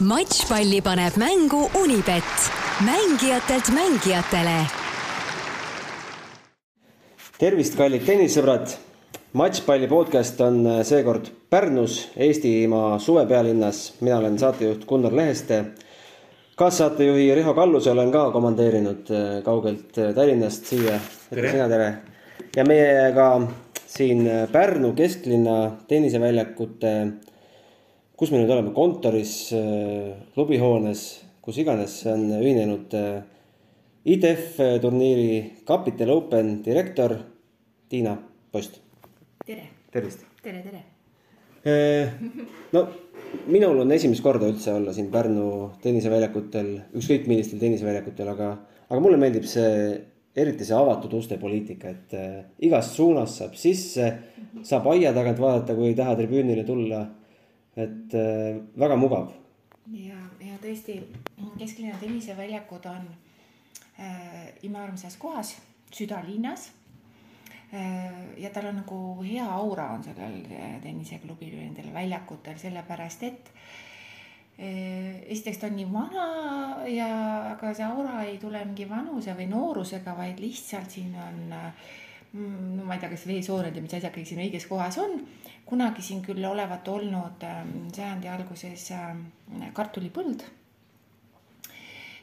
matšpalli paneb mängu Unibet, mängijatelt mängijatele. tervist, kallid tennisesõbrad. matšpalli podcast on äh, seekord Pärnus, Eestimaa suvepealinnas. mina olen saatejuht Gunnar Leheste. kaassaatejuhi Riho Kalluse olen ka komandeerinud äh, kaugelt äh, Tallinnast siia. sina, tere. ja meiega siin Pärnu kesklinna tenniseväljakute kus me nüüd oleme, kontoris, äh, klubihoones, kus iganes, see on ühinenud äh, IDF turniiri Capital Open direktor Tiina Post. tere. tervist. tere, tere. Äh, no minul on esimest korda üldse olla siin Pärnu tenniseväljakutel, ükskõik millistel tenniseväljakutel, aga, aga mulle meeldib see, eriti see avatud uste poliitika, et äh, igast suunast saab sisse, saab aia tagant vaadata, kui ei taha tribüünile tulla et äh, väga mugav. ja, ja tõesti kesklinna tenniseväljakud on äh, imearmsas kohas, südalinnas äh,. ja tal on nagu hea aura on sellel äh, tenniseklubil või nendel väljakutel, sellepärast et äh, esiteks ta on nii vana ja, aga see aura ei tule mingi vanuse või noorusega, vaid lihtsalt siin on äh, no ma ei tea, kas veesooned ja mis asjad kõik siin õiges kohas on kunagi siin küll olevat olnud ähm, sajandi alguses ähm, kartulipõld.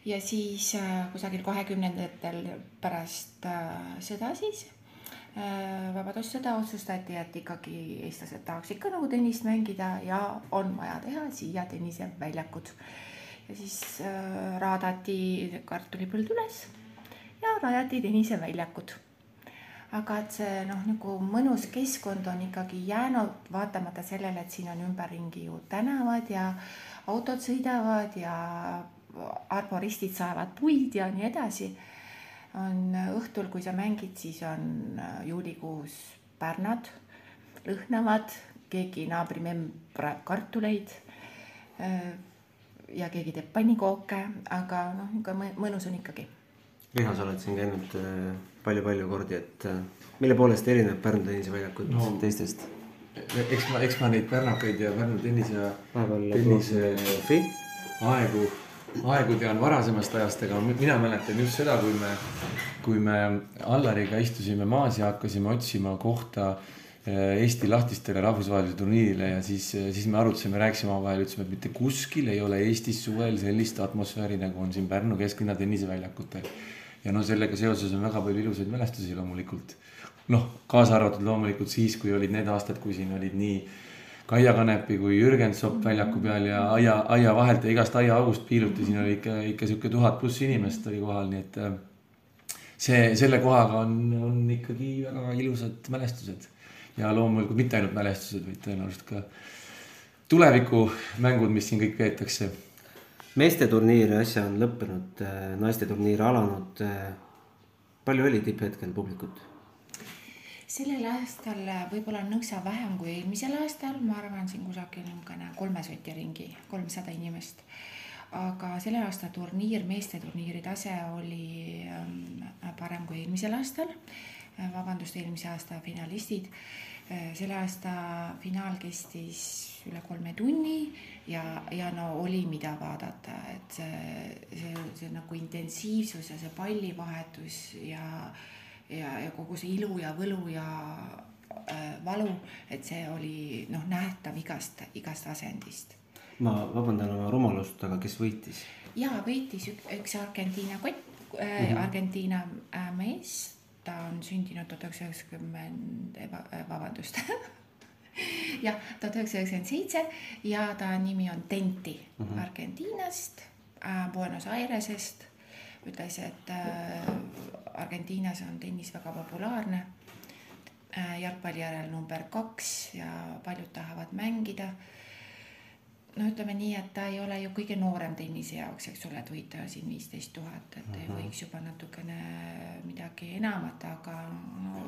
ja siis äh, kusagil kahekümnendatel pärast äh, sõda siis, äh, vabadussõda otsustati, et ikkagi eestlased tahaks ikka nagu tennist mängida ja on vaja teha siia tenniseväljakud. ja siis raadati kartulipõld üles ja rajati tenniseväljakud aga et see noh, nagu mõnus keskkond on ikkagi jäänud, vaatamata sellele, et siin on ümberringi ju tänavad ja autod sõidavad ja arboristid saavad puid ja nii edasi. on õhtul, kui sa mängid, siis on äh, juulikuus pärnad, lõhnavad, keegi naabrimemm praeb kartuleid äh, ja keegi teeb pannikooke, aga noh, niisugune mõnus on ikkagi. Riho, sa oled siin käinud äh, palju-palju kordi, et äh, mille poolest erineb Pärnu tenniseväljakud no, teistest? eks ma, eks ma neid pärnakaid ja Pärnu tennise, tennise aegu, aegu tean varasemast ajast, aga mina mäletan just seda, kui me, kui me Allariga istusime maas ja hakkasime otsima kohta äh, Eesti lahtistele rahvusvahelisele turniirile ja siis, siis me arutasime, rääkisime omavahel, ütlesime, et mitte kuskil ei ole Eestis suvel sellist atmosfääri, nagu on siin Pärnu kesklinna tenniseväljakutel ja no sellega seoses on väga palju ilusaid mälestusi loomulikult. noh, kaasa arvatud loomulikult siis, kui olid need aastad, kui siin olid nii Kaia Kanepi kui Jürgen Sopp väljaku peal ja aia, aia vahelt ja igast aiaaugust piiluti, siin oli ikka, ikka sihuke tuhat pluss inimest oli kohal, nii et äh, see, selle kohaga on, on ikkagi väga ilusad mälestused. ja loomulikult mitte ainult mälestused, vaid tõenäoliselt ka tulevikumängud, mis siin kõik peetakse meesteturniir äsja on lõppenud, äh, naisteturniir alanud. Äh, palju oli tipphetkel publikut? sellel aastal võib-olla nõksa vähem kui eelmisel aastal, ma arvan, siin kusagil niisugune kolme soti ringi, kolmsada inimest. aga selle aasta turniir, meesteturniiri tase oli ähm, parem kui eelmisel aastal. Äh, vabandust, eelmise aasta finalistid Äh, selle aasta finaal kestis üle kolme tunni ja, ja no oli, mida vaadata, et see, see, see nagu intensiivsus ja see pallivahetus ja, ja, ja kogu see ilu ja võlu ja äh, valu, et see oli noh, nähtav igast, igast asendist. ma vabandan oma rumalust, aga kes võitis? jaa, võitis üks, üks Argentiina kott äh, mm, -hmm. Argentiina äh, mees ta on sündinud tuhat üheksasada üheksakümmend, äh, vabandust jah, tuhat üheksasada üheksakümmend seitse ja ta nimi on Tenti mm -hmm. Argentiinast äh,, Buenos Airesest. ütles, et äh, Argentiinas on tennis väga populaarne äh,. jalgpalli järel number kaks ja paljud tahavad mängida no ütleme nii, et ta ei ole ju kõige noorem tennise jaoks, eks ole, et võita siin viisteist tuhat, et mm -hmm. võiks juba natukene midagi enamat, aga no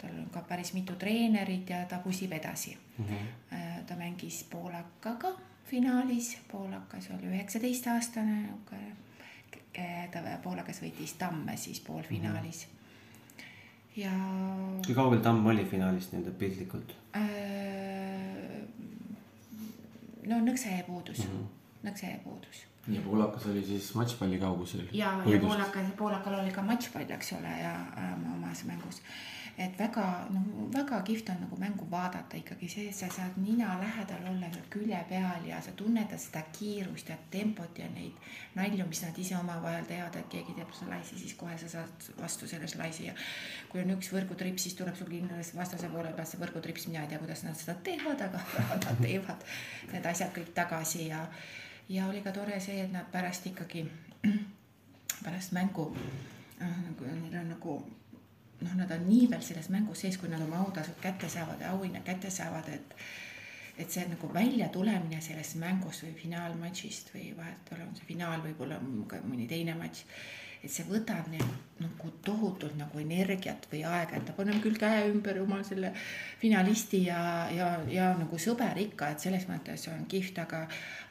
tal on ka päris mitu treenerit ja ta pusib edasi mm. -hmm. ta mängis poolakaga finaalis, poolakas oli üheksateistaastane, ta poolakas võitis Tamme siis poolfinaalis mm. -hmm. ja. kui kaugel Tamm oli finaalist nii-öelda piltlikult äh,? no nõksa jäi puudus mm. -hmm. Nõkse puudus. Ja poolakas oli siis matšpalli kaugusel. ja, ja poolaka, poolakal oli ka matšpall, eks ole, ja äh, omas mängus. Et väga noh, väga kihvt on nagu mängu vaadata ikkagi see, sa saad nina lähedal olla seal külje peal ja sa tunnetad seda kiirust ja tempot ja neid nalju, mis nad ise omavahel teevad, et keegi teeb slaisi, siis kohe sa saad vastu selle slaisi ja kui on üks võrgutrips, siis tuleb sul kindlasti vastase poole pealt see võrgutrips, mina ei tea, kuidas nad seda teevad, aga nad teevad need asjad kõik tagasi ja ja oli ka tore see, et nad pärast ikkagi, pärast mängu äh, nagu neil on nagu noh, nad on niivõrd selles mängus sees, kui nad oma autasud kätte saavad ja auhinna kätte saavad, et et see nagu väljatulemine sellest mängust või finaalmatšist või vahet ei ole, on see finaal, võib-olla mõni teine matš et see võtab neil nagu tohutult nagu energiat või aega, et ta paneb küll käe ümber oma selle finalisti ja, ja, ja nagu sõber ikka, et selles mõttes on kihvt, aga,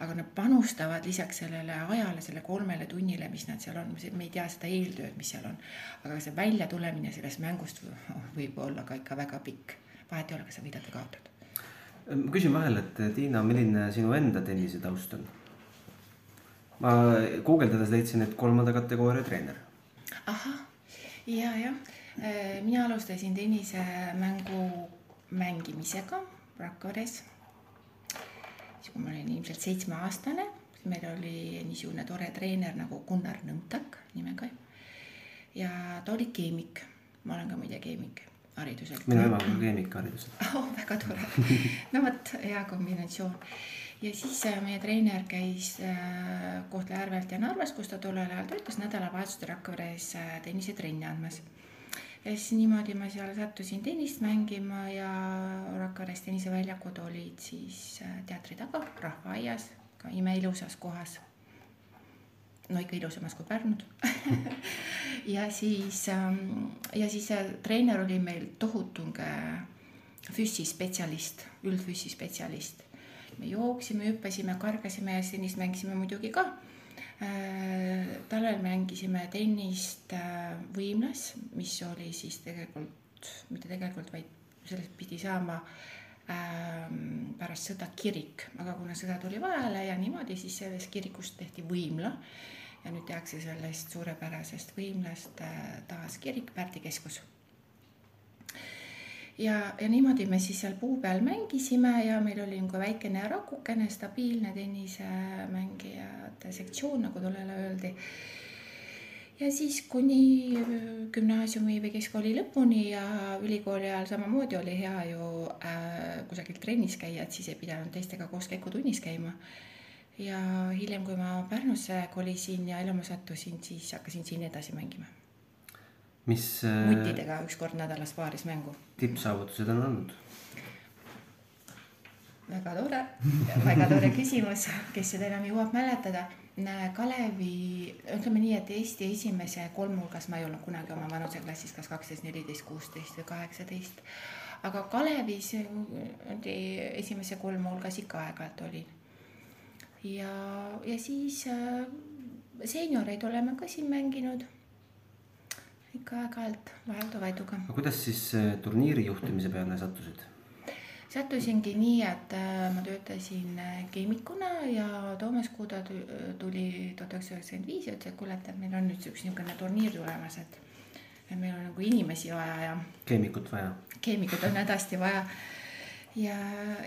aga nad panustavad lisaks sellele ajale, selle kolmele tunnile, mis nad seal on, me ei tea seda eeltööd, mis seal on. aga see väljatulemine sellest mängust võib olla ka ikka väga pikk, vahet ei ole, kas sa võidad või kaotad. ma küsin vahele, et Tiina, milline sinu enda tennise taust on? Ma guugeldades leidsin, et kolmanda kategooria treener. ahah, ja, jah, äh, mina alustasin tennisemängu mängimisega Rakveres. siis kui ma olin ilmselt seitsmeaastane, siis meil oli niisugune tore treener nagu Gunnar Nõmtak nimega. ja ta oli keemik, ma olen ka muide keemik hariduselt. minu ema on keemik hariduselt oh,. väga tore, no vot, hea kombinatsioon ja siis äh, meie treener käis äh, Kohtla-Järvelt ja Narvas, kus ta tollel ajal töötas, nädalavahetustel Rakveres äh, tennisetrenni andmas. ja siis niimoodi ma seal sattusin tennist mängima ja Rakveres tenniseväljakud olid siis teatri taga, Rahvaaias, ka imeilusas kohas. no ikka ilusamas kui Pärnud ja siis, ähm, ja siis treener oli meil tohutunge füssispetsialist, üldfüssispetsialist me jooksime, hüppasime, kargasime ja tennist mängisime muidugi ka. Äh, talvel mängisime tennist äh, võimlas, mis oli siis tegelikult, mitte tegelikult, vaid sellest pidi saama ähm, pärast sõda kirik, aga kuna sõda tuli vahele ja niimoodi, siis sellest kirikust tehti võimla. Ja nüüd tehakse sellest suurepärasest võimlast äh, taas kirik, Pärdi keskus ja, ja niimoodi me siis seal puu peal mängisime ja meil oli nagu väikene rakukene, stabiilne tennisemängijate sektsioon, nagu tollal öeldi. ja siis kuni gümnaasiumi või keskkooli lõpuni ja ülikooli ajal samamoodi oli hea ju äh, kusagil trennis käia, et siis ei pidanud teistega koos käikutunnis käima ja hiljem, kui ma Pärnusse kolisin ja elama sattusin, siis hakkasin siin edasi mängima mis. Äh, mutidega üks kord nädalas paaris mängu. tippsaavutused on olnud? väga tore, väga tore küsimus, kes seda enam jõuab mäletada. Kalevi, ütleme nii, et Eesti esimese kolme hulgas ma ei olnud kunagi oma vanuseklassis, kas kaksteist, neliteist, kuusteist või kaheksateist. aga Kalevis esimese kolme hulgas ikka aeg-ajalt olin. ja, ja siis äh, seenioreid oleme ka siin mänginud ikka aeg-ajalt Valdo Vaiduga. aga kuidas siis äh, turniiri juhtimise peale sattusid? sattusingi nii, et äh, ma töötasin äh, keemikuna ja Toomas Kuda tuli tuhat üheksasada üheksakümmend viis ja ütles, et kuule, et meil on nüüd üks niisugune turniir tulemas, et et meil on nagu inimesi vaja ja. keemikut vaja. keemikut on hädasti vaja. ja,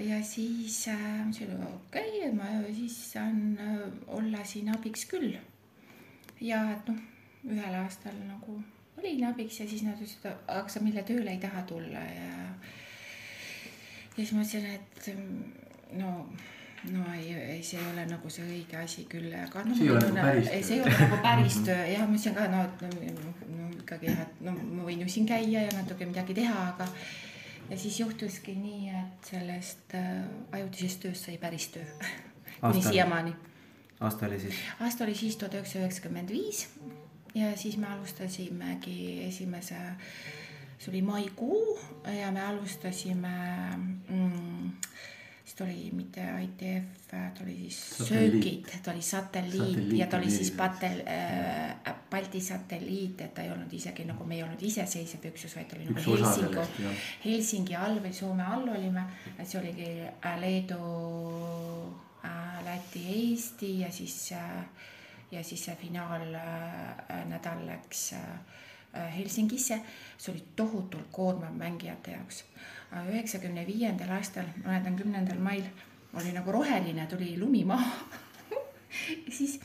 ja siis äh, ma ütlesin okei okay,, ma siis saan olla siin abiks küll. ja et noh, ühel aastal nagu olin abiks ja siis nad ütlesid, aga sa mille tööle ei taha tulla ja. ja siis ma ütlesin, et no, no ei, ei, see ei ole nagu see õige asi küll, aga noh. see ei ole nagu päris töö. see ei ole nagu päris töö, jah, ma ütlesin ka, no, et no, no ikkagi jah, et no ma võin ju siin käia ja natuke midagi teha, aga. ja siis juhtuski nii, et sellest äh, ajutisest tööst sai päris töö kuni siiamaani. aasta oli siis? aasta oli siis tuhat üheksasada üheksakümmend viis ja siis me alustasimegi esimese, see oli maikuu ja me alustasime mm, siis ta oli mitte ITF, ta oli siis söögid, ta oli satelliit, satelliit ja ta oli siis patel- äh,, Balti satelliit, et ta ei olnud isegi nagu me ei olnud iseseisev üksus, vaid ta oli nagu Helsingi, Helsingi all või Soome all olime, et see oligi äh, Leedu äh,, Läti, Eesti ja siis äh, ja siis see finaalnädal läks äh, Helsingisse. see oli tohutult koormav mängijate jaoks. üheksakümne viiendal aastal, ma mäletan kümnendal mail oli nagu roheline, tuli lumi maha siis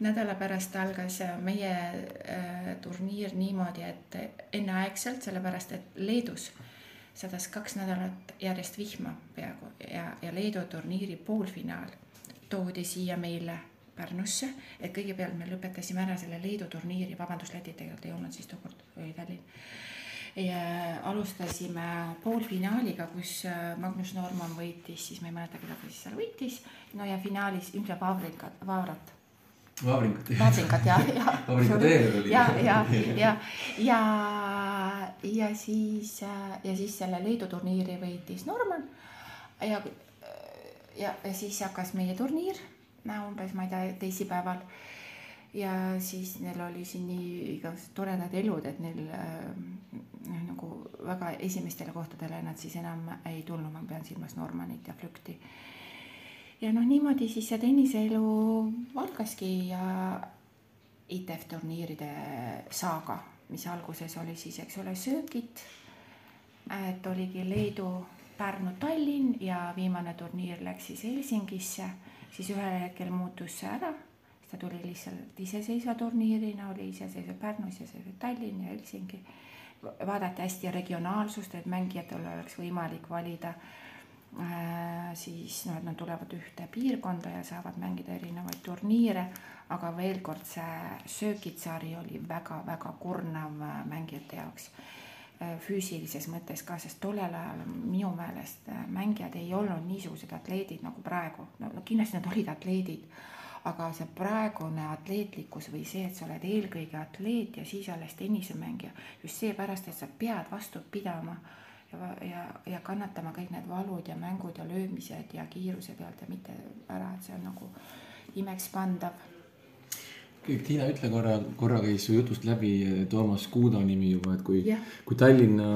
nädala pärast algas meie äh, turniir niimoodi, et enneaegselt, sellepärast et Leedus sadas kaks nädalat järjest vihma peaaegu ja, ja Leedu turniiri poolfinaal toodi siia meile Pärnusse, et kõigepealt me lõpetasime ära selle Leedu turniiri, vabandust, Läti tegelikult ei olnud siis tookord, oli Tallinn. ja alustasime poolfinaaliga, kus äh, Magnus Norman võitis, siis ma ei mäleta, keda ta siis seal võitis, no ja finaalis ilmselt Vavrinkat, Vavrat Vavringut. Vavrinkat ja, ja. Vavringu treener oli. ja, ja, ja, ja, ja siis äh, ja siis selle Leedu turniiri võitis Norman ja, ja, ja siis hakkas meie turniir umbes, ma ei tea, teisipäeval. ja siis neil oli siin nii igasugused toredad elud, et neil noh, nagu väga esimestele kohtadele nad siis enam ei tulnud, ma pean silmas Normanit ja Flükti. ja noh, niimoodi siis see tenniseelu algaski ja ITF turniiride saaga, mis alguses oli siis, eks ole, söögid. et oligi Leedu, Pärnu, Tallinn ja viimane turniir läks siis Helsingisse siis ühel hetkel muutus see ära, siis ta tuli lihtsalt iseseisva turniirina, oli iseseisev Pärnu, iseseisev Tallinn ja Helsingi. vaadati hästi regionaalsust, et mängijatel oleks võimalik valida äh, siis noh, et nad tulevad ühte piirkonda ja saavad mängida erinevaid turniire, aga veel kord, see söögitsari oli väga-väga kurnav äh, mängijate jaoks füüsilises mõttes ka, sest tollel ajal minu meelest äh, mängijad ei olnud niisugused atleedid nagu praegu, no kindlasti nad olid atleedid, aga see praegune atleetlikkus või see, et sa oled eelkõige atleet ja siis alles tennisemängija, just seepärast, et sa pead vastu pidama ja, ja, ja kannatama kõik need valud ja mängud ja löömised ja kiiruse pealt ja mitte ära, et see on nagu imekspandav Tiina, ütle korra, korra käis su jutust läbi eh, Toomas Kuuda nimi juba, et kui yeah., kui Tallinna,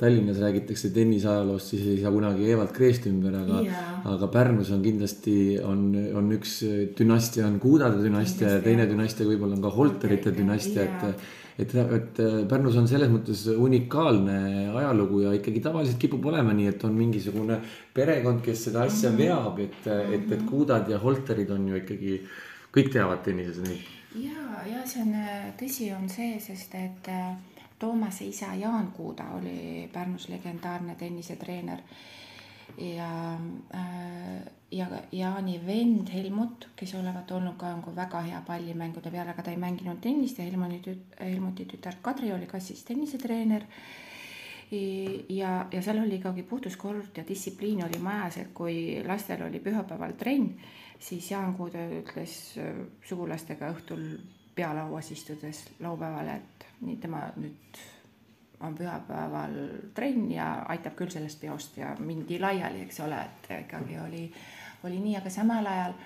Tallinnas räägitakse tennisajaloost, siis ei saa kunagi Evald Kreest ümber, aga yeah., aga Pärnus on kindlasti, on, on üks dünastia on Kuudade dünastia ja teine dünastia võib-olla on ka Holterite dünastia yeah., et et, et Pärnus on selles mõttes unikaalne ajalugu ja ikkagi tavaliselt kipub olema nii, et on mingisugune perekond, kes seda asja -hmm. veab, et, et, et Kuudad ja Holterid on ju ikkagi kõik teavad tennises neid. ja, ja see on tõsi, on see, sest et äh, Toomase isa Jaan Kuuda oli Pärnus legendaarne tennisetreener ja äh, ja Jaani vend Helmut, kes olevat olnud ka nagu väga hea pallimängude peal, aga ta ei mänginud tennist ja Helmuti tüt-, Helmuti tütar Kadri oli ka siis tennisetreener. ja, ja seal oli ikkagi puhtuskord ja distsipliin oli majas, et kui lastel oli pühapäeval trenn siis Jaan Kuude ütles äh, sugulastega õhtul pealauas istudes laupäeval, et nii tema nüüd on pühapäeval trenn ja aitab küll sellest peost ja mindi laiali, eks ole, et ikkagi oli, oli nii, aga samal ajal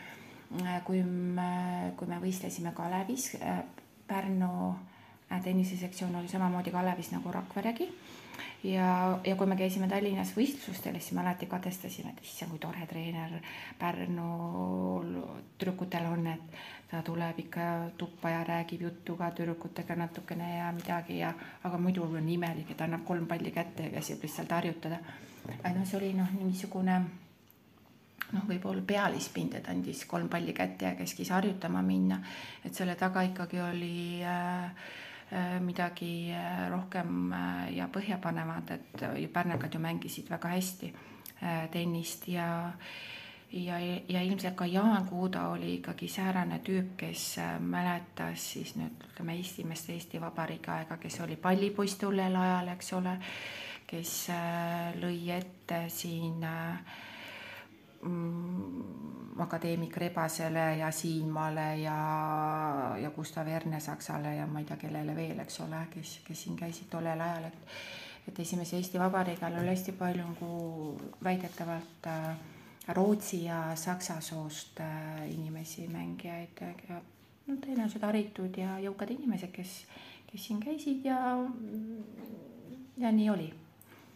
äh, kui me, kui me võistlesime Kalevis, äh, Pärnu tennisesektsioon oli samamoodi Kalevis nagu Rakveregi ja, ja kui me käisime Tallinnas võistlustel, siis me alati kadestasime, et issand, kui tore treener Pärnu tüdrukutel on, et ta tuleb ikka tuppa ja räägib juttu ka tüdrukutega natukene ja midagi ja, aga muidu on imelik, et annab kolm palli kätte ja käsib lihtsalt harjutada. noh, see oli noh, niisugune noh, võib-olla pealispind, et andis kolm palli kätte ja käskis harjutama minna, et selle taga ikkagi oli Äh, midagi äh, rohkem äh, ja põhjapanevat, et pärnakad ju mängisid väga hästi tennist ja ja, ja ilmselt ka Jaan Kuuda oli ikkagi säärane tüüp, kes mäletas siis nüüd ütleme esimest Eesti Vabariigi aega, kes oli pallipoiss tollel ajal, eks ole, kes lõi ette siin äh, akadeemik Rebasele ja Siinmaale ja, ja Gustav Ernesaksale ja ma ei tea, kellele veel, eks ole, kes, kes siin käisid tollel ajal, et et esimese Eesti Vabariigi ajal oli hästi palju nagu väidetavalt äh, Rootsi ja Saksa soost äh, inimesi, mängijaid ja no tõenäoliselt haritud ja jõukad inimesed, kes, kes siin käisid ja, ja nii oli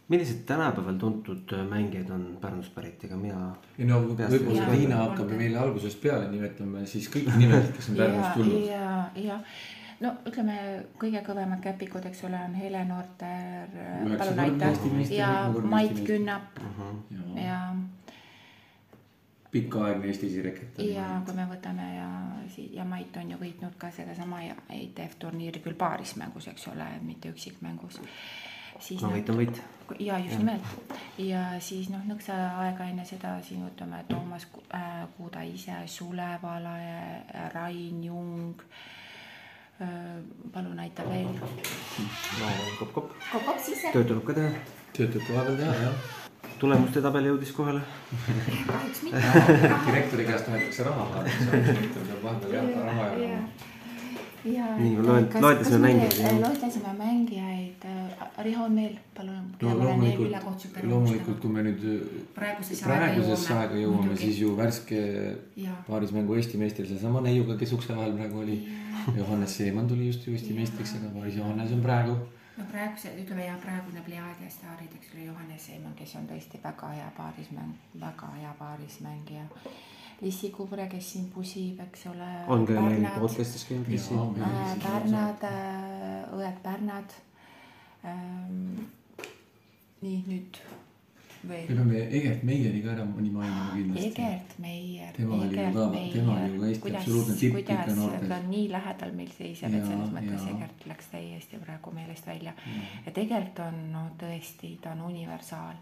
millised tänapäeval tuntud mängijad on Pärnust pärit, ega mina. ei no võib-olla Liina hakkab ju meile algusest peale nimetama siis kõiki nimesid, kes on Pärnust tulnud. ja, ja no ütleme, kõige kõvemad käpikud, eks ole, on Hele Noorter, palunäitajad ja Mait Künnap uh -huh. ja. pikaaegne Eesti siireket. ja kui me võtame ja, ja Mait on ju võitnud ka sedasama ITF turniiri küll paaris mängus, eks ole, mitte üksikmängus siis no võit on võit. ja just ja. nimelt ja siis noh, nõksa aega enne seda siin ütleme Toomas äh, Kuuda ise, Sulevala, Rain Jung äh, palun aita veel. no kopp-kopp. kopp-kopp sisse. tööd tuleb ka teha. tööd tuleb kohapeal teha, jah. tulemuste tabel jõudis kohale. kahjuks mitte. direktori käest võetakse raha, vahepeal vahepeal jah, raha ja ja nii, loet-, loetlesime mängijaid. loetlesime mängijaid, Riho on veel, palun. no loomulikult, loomulikult, kui me nüüd praegusesse, aega jõuame, siis ju värske paarismängu Eesti meister, seesama neiuga, kes ukse vahel praegu oli. Johannes Seeman tuli just ju Eesti meistriks, aga paaris Johannes on praegu. no praeguse, ütleme ja praegune Pliadi staarid, eks ole, Johannes Seeman, kes on tõesti väga hea paarismäng, väga hea paarismängija Lissi Kubre, kes siin pusib, eks ole. on ka meil podcast'is käinud Lissi. Pärnad, õed Pärnad ähm,. nii nüüd veel. me peame Egert Meieri ka ära nii mainima kindlasti. Egert Meier. tema oli ju ka, tema oli ju ka Eesti absoluutne tipp ikka noortes. ta on nii lähedal meil seisab, et selles mõttes ja. Egert läks täiesti praegu meelest välja. ja tegelikult on no tõesti, ta on universaal.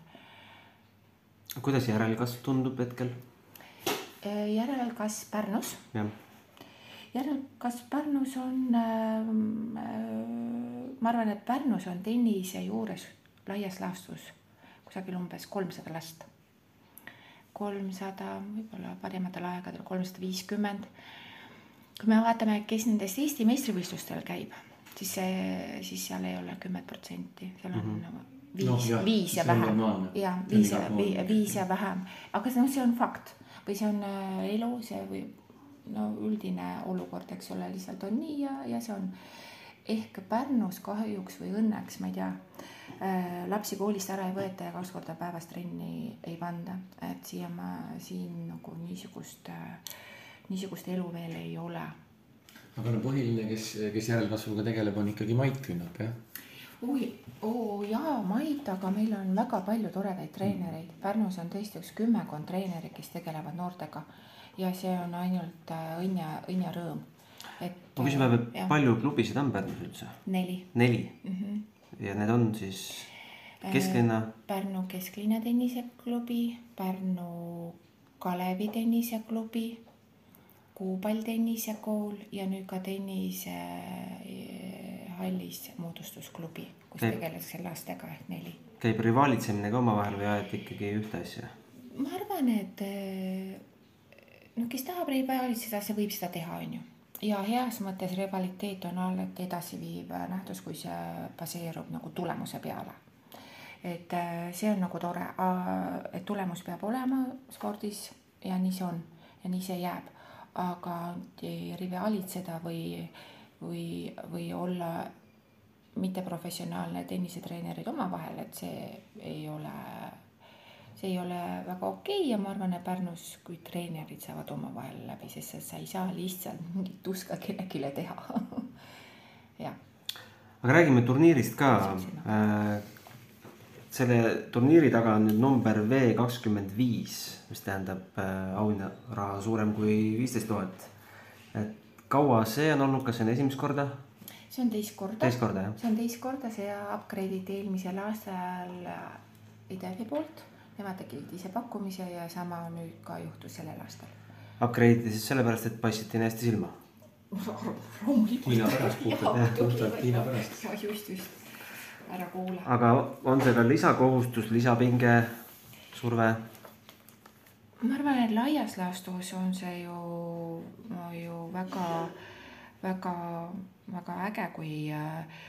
kuidas järelkasv tundub hetkel? Äh, järelkasv Pärnus. järelkasv Pärnus on ähm, äh,, ma arvan, et Pärnus on tennise juures laias laastus kusagil umbes kolmsada last. kolmsada, võib-olla parimatel aegadel kolmsada viiskümmend. kui me vaatame, kes nendest Eesti meistrivõistlustel käib, siis see, siis seal ei ole kümmet protsenti, seal on mm -hmm. viis no,, viis ja vähem ja viis ja viis ja vähem, aga noh, see on fakt või see on äh, elu, see või no üldine olukord, eks ole, lihtsalt on nii ja, ja see on ehk Pärnus kahjuks või õnneks, ma ei tea äh,, lapsi koolist ära ei võeta ja kaks korda päevas trenni ei panda, et siia ma siin nagu niisugust äh,, niisugust elu veel ei ole. aga no põhiline, kes, kes järelkasvuga tegeleb, on ikkagi Mait Künnap, jah? Oi, oo jaa, Mait, aga meil on väga palju toredaid treenereid. Pärnus on tõesti üks kümmekond treenerit, kes tegelevad noortega ja see on ainult äh, õnn ja, õnn ja rõõm. et. ma küsin vahepeal, palju klubisid on Pärnus üldse? neli. neli mm? -hmm. ja need on siis kesklinna? Äh, Pärnu kesklinna tenniseklubi, Pärnu Kalevi tenniseklubi, Kuupall tennisekool ja nüüd ka tennise hallis moodustusklubi, kus käib, tegeldakse lastega ehk neli. käib rivaalitsemine ka omavahel või ajate ikkagi ühte asja? ma arvan, et noh, kes tahab rivalitseda, see võib seda teha, on ju. ja heas mõttes rivaliteet on alati edasiviiv nähtus, kui see baseerub nagu tulemuse peale. et äh, see on nagu tore, et tulemus peab olema spordis ja nii see on ja nii see jääb, aga rivalitseda või või, või olla mitteprofessionaalne tennisetreenerid omavahel, et see ei ole, see ei ole väga okei okay ja ma arvan, et Pärnus, kui treenerid saavad omavahel läbi, sest sa ei saa lihtsalt mingit tuska kellelegi teha jah. aga räägime turniirist ka. Äh, selle turniiri taga on nüüd number V kakskümmend viis, mis tähendab äh, auhinnaraha suurem kui viisteist tuhat. et kaua see on olnud, kas see on esimest korda? see on teist korda. teist korda, jah? see on teist korda, see upgrade iti eelmisel aastal IDF-i poolt. Nemad tegid ise pakkumise ja sama nüüd ka juhtus sellel aastal. Upgrade iti siis sellepärast, et paistsid nii hästi silma? Hiina pärast puhtalt, puhtalt Hiina pärast. just, just, ära kuula. aga on see ka lisakohustus, lisapinge, surve? ma arvan, et laias laastus on see ju väga, väga, väga äge, kui äh,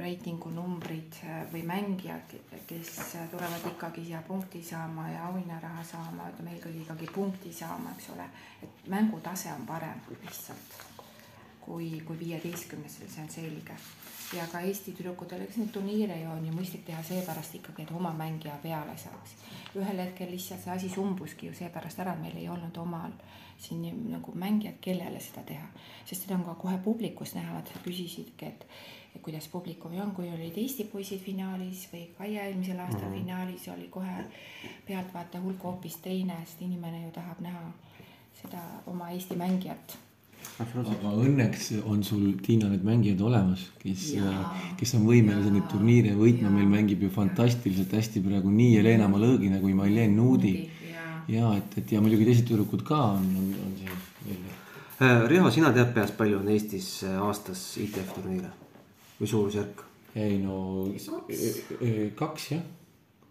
reitingu numbrid või mängijad, kes tulevad ikkagi siia punkti saama ja auhinnaraha saama, ütleme eelkõige ikkagi punkti saama, eks ole. et mängutase on parem lihtsalt. Kui, kui viieteistkümnesel, see on selge ja ka Eesti tüdrukutel, eks neid turniire ju on ju mõistlik teha seepärast ikkagi, et oma mängija peale saaks. ühel hetkel lihtsalt see asi sumbuski ju seepärast ära, et meil ei olnud omal siin nagu mängijad, kellele seda teha. sest seda on ka kohe publikus näha, sa küsisidki, et, et kuidas publikumi on, kui olid Eesti poisid finaalis või Kaia eelmisel aastal mm -hmm. finaalis oli kohe pealtvaataja hulk hoopis teine, sest inimene ju tahab näha seda oma Eesti mängijat aga õnneks on sul, Tiina, need mängijad olemas, kes, kes on võimelised neid turniire võitma, meil mängib ju fantastiliselt hästi praegu nii Jelena Malõgina kui Mailen Nuudi. ja et, et ja muidugi teised tüdrukud ka on, on, on siin veel. Äh, Riho, sina tead peast, palju on Eestis äh, aastas ITF turniire? Või suurusjärk? ei no kaks jah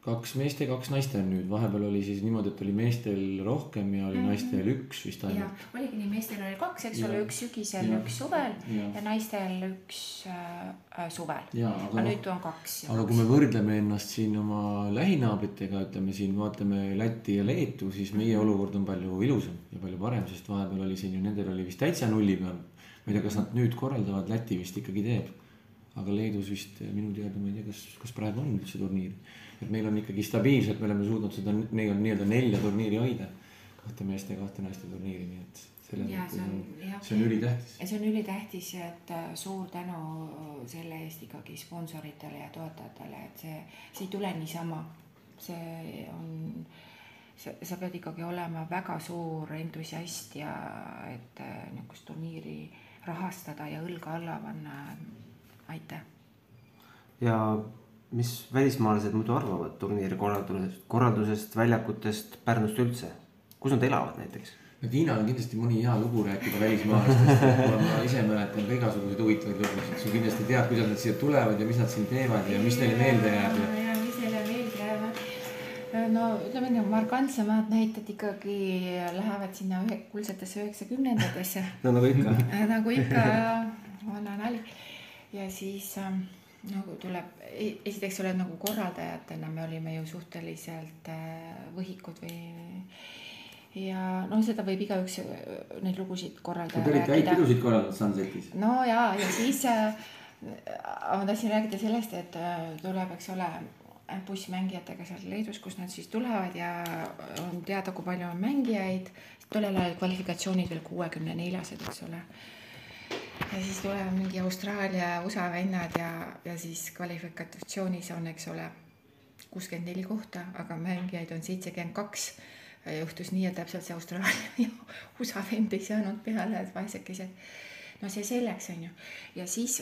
kaks meeste, kaks naiste on nüüd, vahepeal oli siis niimoodi, et oli meestel rohkem ja oli mm -hmm. naistel üks vist ainult. oligi nii, meestel oli kaks, eks ole, üks sügisel, üks suvel ja, ja naistel üks äh, äh suvel. aga nüüd on kaks. aga kaks. kui me võrdleme ennast siin oma lähinaabritega, ütleme siin vaatame Lätti ja Leetu, siis meie olukord on palju ilusam ja palju parem, sest vahepeal oli siin ju nendel oli vist täitsa nulli peal. ma ei tea, kas nad nüüd korraldavad, Läti vist ikkagi teeb. aga Leedus vist minu teada, ma ei tea, kas, kas praegu on üldse turniiri et meil on ikkagi stabiilselt, me oleme suutnud seda, neil on nii-öelda nelja turniiri hoida. kahte meeste ja kahte naiste turniiri, nii et selles mõttes on, see on ülitähtis. ja see on ülitähtis, et äh, suur tänu selle eest ikkagi sponsoritele ja toetajatele, et see, see ei tule niisama. see on, sa, sa pead ikkagi olema väga suur entusiast ja et äh, niisugust turniiri rahastada ja õlga alla panna. aitäh. ja mis välismaalased muidu arvavad turniiri korraldusest, korraldusest, väljakutest, Pärnust üldse? kus nad elavad näiteks? no Tiinal on kindlasti mõni hea lugu rääkida välismaalastest ma ise mäletan ka igasuguseid huvitavaid lugusid, sa kindlasti tead, kuidas nad siia tulevad ja mis nad siin teevad ja mis neile meelde jääb ja. ja mis neile meelde jääb. no ütleme nii, markantsemad näited ikkagi lähevad sinna ühe, kuldsetesse üheksakümnendatesse no nagu ikka nagu ikka, vana nali. ja siis ähm, nagu tuleb, e-, esiteks oled nagu korraldajatena, me olime ju suhteliselt äh, võhikud või ja noh, seda võib igaüks äh, neid lugusid korraldada. Te olite häid pidusid korraldanud Sunsetis. no ja, ja siis äh, ma tahtsin rääkida sellest, et äh, tuleb, eks ole, bussmängijatega seal Leedus, kus nad siis tulevad ja on teada, kui palju on mängijaid. tollel ajal kvalifikatsioonid veel kuuekümne neljased, eks ole ja siis tulevad mingi Austraalia, USA vennad ja, ja siis kvalifikatsioonis on, eks ole, kuuskümmend neli kohta, aga mängijaid on seitsekümmend kaks. juhtus nii, et täpselt see Austraalia ja USA vend ei saanud peale, et vaesekesed. no see selleks, on ju. ja siis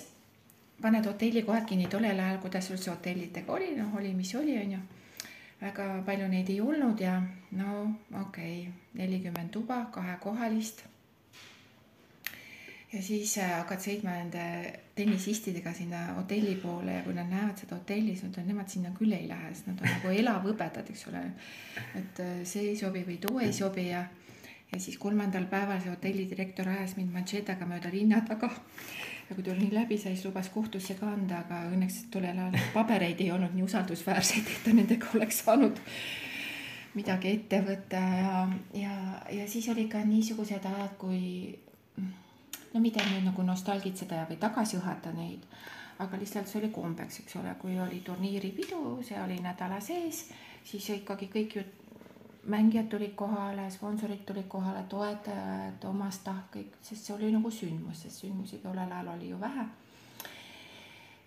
paned hotellikohad kinni tollel ajal, kuidas üldse hotellidega oli, noh, oli, mis oli, on ju. väga palju neid ei olnud ja no okei okay,, nelikümmend tuba, kahekohalist ja siis äh, hakkad sõitma nende tennisistidega sinna hotelli poole ja kui nad näevad seda hotelli, siis nad on, nemad sinna küll ei lähe, sest nad on nagu elavhõbedad, eks ole. et äh, see ei sobi või too ei sobi ja, ja siis kolmandal päeval see hotelli direktor ajas mind manšetaga mööda linna taga. ja kui tulin läbi, siis lubas kohtusse ka anda, aga õnneks tollel ajal pabereid ei olnud nii usaldusväärseid, et ta nendega oleks saanud midagi ette võtta ja, ja, ja siis oli ka niisugused ajad, kui no mitte nüüd nagu nostalgitseda või tagasi õhata neid, aga lihtsalt see oli kombeks, eks ole, kui oli turniiripidu, see oli nädala sees, siis ikkagi kõik ju mängijad tulid kohale, sponsorid tulid kohale, toetajad, omastahk, kõik, sest see oli nagu sündmus, sest sündmusi tollel ajal oli ju vähe.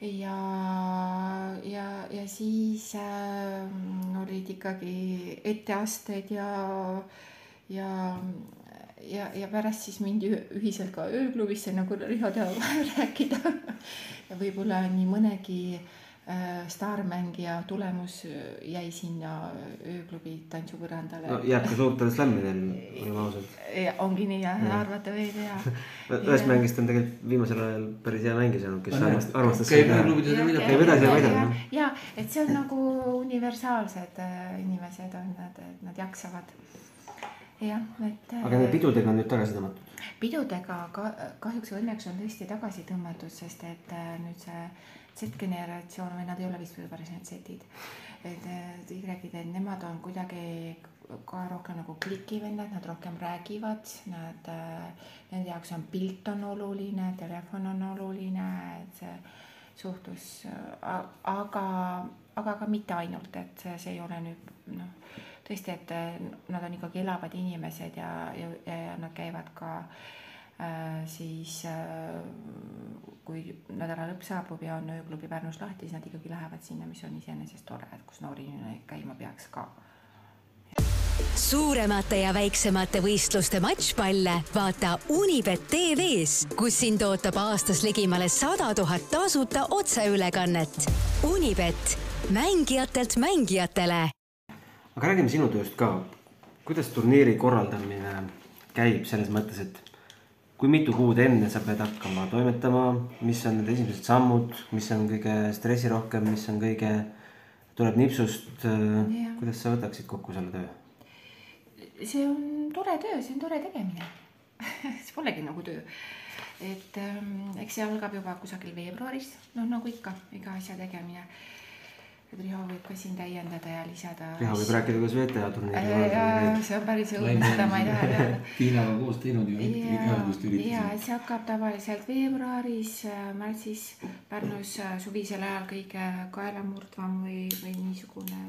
ja, ja, ja siis äh, olid ikkagi etteasted ja, ja ja, ja pärast siis mindi ühiselt ka ööklubisse, nagu Riho teab rääkida. ja võib-olla nii mõnegi äh, staarmängija tulemus jäi sinna ööklubi tantsupõrandale. no jääb ka suurtele slämmidel, oleme ausad. ongi nii jah ja., arvata võib ja. ühest mängist on tegelikult viimasel ajal päris hea mängija saanud, kes armastas, armastas. käib ööklubides ja midagi. käib edasi ja väidab. ja, et see on nagu universaalsed äh, inimesed on nad, et nad jaksavad jah, et. aga nende pidudega on nüüd tagasi tõmmatud? pidudega ka kahjuks või õnneks on tõesti tagasi tõmmatud, sest et äh, nüüd see Z-generatsioon või nad ei ole vist veel päris need Z-id. et need Y-id, et nemad on kuidagi ka rohkem nagu klikivennad, nad rohkem räägivad, nad, nende jaoks on pilt on oluline, telefon on oluline, et see suhtlus, aga, aga ka mitte ainult, et see, see ei ole nüüd noh, tõesti, et nad on ikkagi elavad inimesed ja, ja, ja nad käivad ka äh, siis äh, kui nädala lõpp saabub ja on ööklubi Pärnus lahti, siis nad ikkagi lähevad sinna, mis on iseenesest tore, et kus noor inimene käima peaks ka suuremate ja väiksemate võistluste matšpalle vaata Unibet tv-s, kus sind ootab aastas ligimale sada tuhat tasuta otseülekannet. Unibet, mängijatelt mängijatele. Aga räägime sinu tööst ka. kuidas turniiri korraldamine käib selles mõttes, et kui mitu kuud enne sa pead hakkama toimetama, mis on need esimesed sammud, mis on kõige stressirohkem, mis on kõige, tuleb nipsust. kuidas sa võtaksid kokku selle töö? see on tore töö, see on tore tegemine see polegi nagu töö. et ähm, eks see algab juba kusagil veebruaris, noh nagu ikka, iga asja tegemine. Et Riho võib ka siin täiendada ja lisada. Riho võib rääkida, kuidas VTA turniiri äh,. jaa, see on päris õudne, seda ma ei taha teada. Tiinaga koos teinud ju igasugust üritusi. ja, et see hakkab tavaliselt veebruaris, äh, märtsis Pärnus äh, suvisel ajal kõige kaelamurdvam või, või niisugune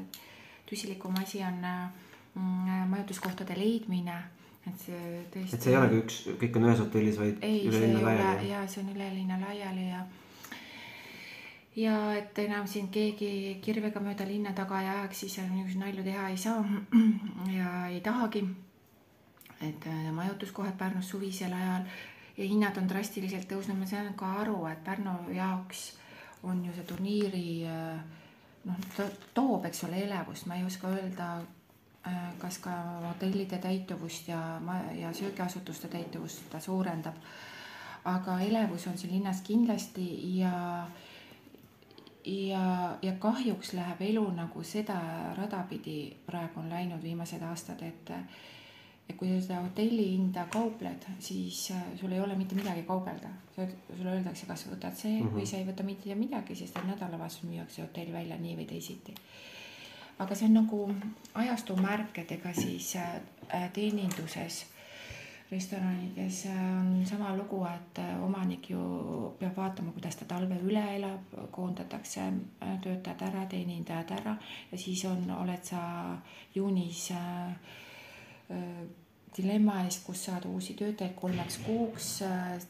tüsilikum asi on äh, Mm, majutuskohtade leidmine, et see tõesti. et see ei olegi üks, kõik on ühes hotellis, vaid ei, üle linna laiali? ja see on üle linna laiali ja ja et enam sind keegi kirvega mööda linna taga ei ajaks, siis niisuguseid nalju teha ei saa ja ei tahagi. et äh, majutuskohad Pärnus suvisel ajal ja hinnad on drastiliselt tõusnud, ma saan ka aru, et Pärnu jaoks on ju see turniiri äh, noh, ta toob, eks ole, elevust, ma ei oska öelda Äh, kas ka hotellide täituvust ja, ja söögiasutuste täituvust ta suurendab. aga elevus on siin linnas kindlasti ja, ja, ja kahjuks läheb elu nagu seda rada pidi praegu on läinud viimased aastad, et et kui sa seda hotelli hinda kaupled, siis äh, sul ei ole mitte midagi kaubelda. sulle öeldakse, kas võtad see mm -hmm. või sa ei võta mitte midagi, sest et nädalavahetusel müüakse hotell välja nii või teisiti aga see on nagu ajastu märk, et ega siis äh, teeninduses restoranides äh, on sama lugu, et äh, omanik ju peab vaatama, kuidas ta talve üle elab, koondatakse töötajad ära, teenindajad ära ja siis on, oled sa juunis dilemma ees, kus saada uusi töötajaid kolmeks kuuks,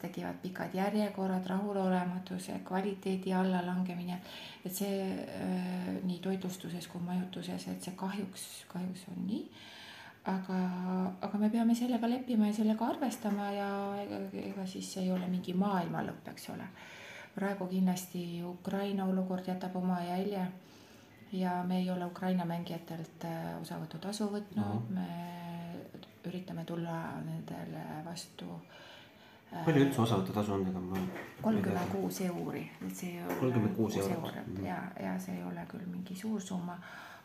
tekivad pikad järjekorrad, rahulolematuse, kvaliteedi allalangemine. et see äh, nii toitlustuses kui majutuses, et see kahjuks, kahjuks on nii. Aga, aga me peame sellega leppima ja sellega arvestama ja ega, ega siis ei ole mingi maailma lõpp, eks ole. praegu kindlasti Ukraina olukord jätab oma jälje ja me ei ole Ukraina mängijatelt äh, osavõtutasu võtnud mm, -hmm. me üritame tulla nendele vastu. palju üldse osavõtutasu on, ega ma. kolmkümmend kuus euri, et see kolmkümmend kuus eurot. Mhm. ja, ja see ei ole küll mingi suur summa,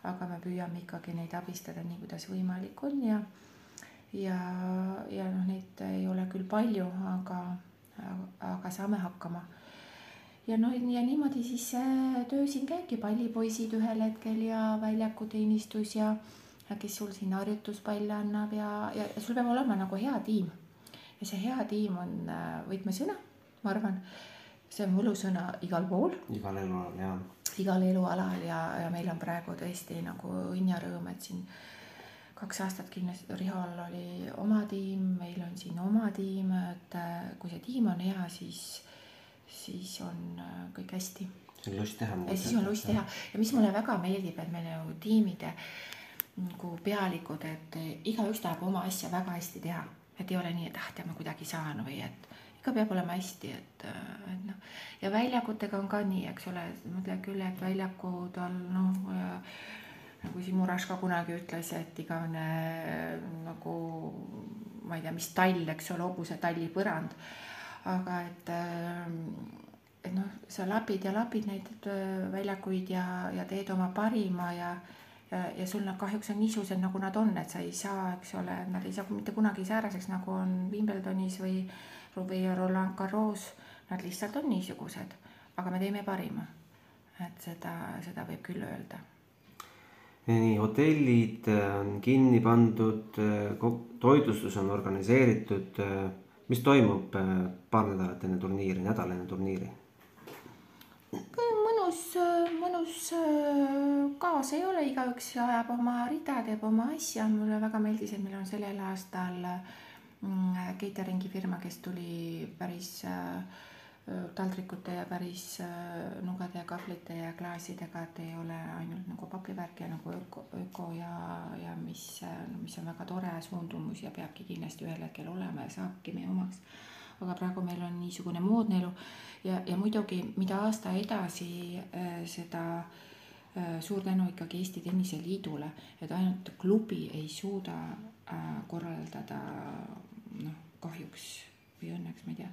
aga me püüame ikkagi neid abistada nii, kuidas võimalik on ja, ja, ja noh, neid ei ole küll palju, aga, aga saame hakkama ja noh, ja niimoodi siis töö siin käibki, pallipoisid ühel hetkel ja väljakuteenistus ja kes sul siin harjutuspalle annab ja, ja, ja sul peab olema nagu hea tiim. ja see hea tiim on äh, võtmesõna, ma arvan. see on võlusõna igal pool. igal elualal, jaa. igal elualal ja, ja meil on praegu tõesti nagu õnn ja rõõm, et siin kaks aastat kindlasti Rihol oli oma tiim, meil on siin oma tiim, et äh, kui see tiim on hea, siis, siis on äh, kõik hästi. siis on lust teha. ja siis on lust teha ja mis mulle väga meeldib, et meil nagu tiimide nagu pealikud, et igaüks tahab oma asja väga hästi teha, et ei ole nii, et ah, tead ma kuidagi saan või et ikka peab olema hästi, et, et noh. ja väljakutega on ka nii, eks ole, mõtle küll, et väljakud on noh nagu siin Muraš ka kunagi ütles, et igavene nagu ma ei tea, mis tall, eks ole, hobuse talli põrand. aga et, et noh, sa lapid ja lapid neid väljakuid ja, ja teed oma parima ja ja, ja sul nad kahjuks on niisugused, nagu nad on, et sa ei saa, eks ole, nad ei saa mitte kunagi sääraseks, nagu on Wimbledonis või, või Roland Garros. Nad lihtsalt on niisugused, aga me teeme parima. et seda, seda võib küll öelda. nii hotellid on kinni pandud, toitlustus on organiseeritud. mis toimub paar nädalat enne turniiri, nädal enne turniiri? mõnus, mõnus kaas ei ole, igaüks ajab oma rida, teeb oma asja. mulle väga meeldis, et meil on sellel aastal mm, catering'i firma, kes tuli päris äh, taldrikute ja päris äh, nugade ja kahvlite ja klaasidega, et ei ole ainult nagu pakivärk ja nagu öko, öko ja, ja mis, mis on väga tore suundumus ja peabki kindlasti ühel hetkel olema ja saabki meie omaks. aga praegu meil on niisugune moodne elu ja, ja muidugi, mida aasta edasi, äh, seda äh, suur tänu ikkagi Eesti Tenniseliidule, et ainult klubi ei suuda korraldada noh, kahjuks või õnneks, ma ei tea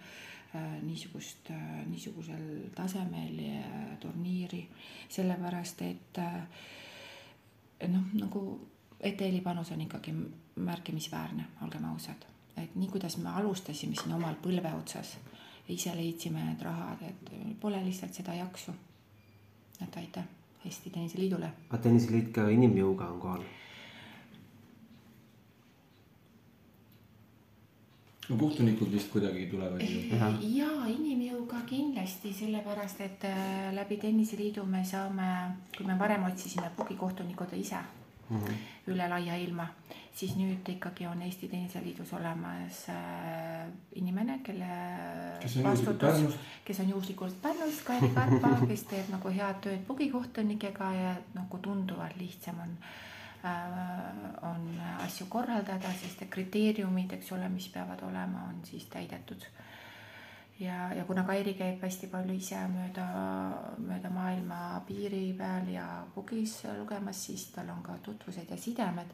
Äh, niisugust, äh, niisugusel tasemel turniiri, sellepärast et äh, noh, nagu ETL-i panus on ikkagi märkimisväärne, olgem ausad. et nii, kuidas me alustasime siin omal põlve otsas, ise leidsime need rahad, et pole lihtsalt seda jaksu. et aitäh Eesti Tenniseliidule. aga Tenniseliit ka inimjõuga on kohal no kohtunikud vist kuidagi tulevad ju. ja inimjõuga kindlasti, sellepärast et äh, läbi Tenniseliidu me saame, kui me varem otsisime bugikohtunikud ise mm -hmm. üle laia ilma, siis nüüd ikkagi on Eesti Tenniseliidus olemas äh, inimene, kelle kes vastutus, kes on juhuslikult Pärnust, Kairi Karpa, kes teeb nagu head tööd bugikohtunikega ja nagu tunduvalt lihtsam on on asju korraldada, sest kriteeriumid, eks ole, mis peavad olema, on siis täidetud. ja, ja kuna Kairi käib hästi palju ise mööda, mööda maailma piiri peal ja bugis lugemas, siis tal on ka tutvused ja sidemed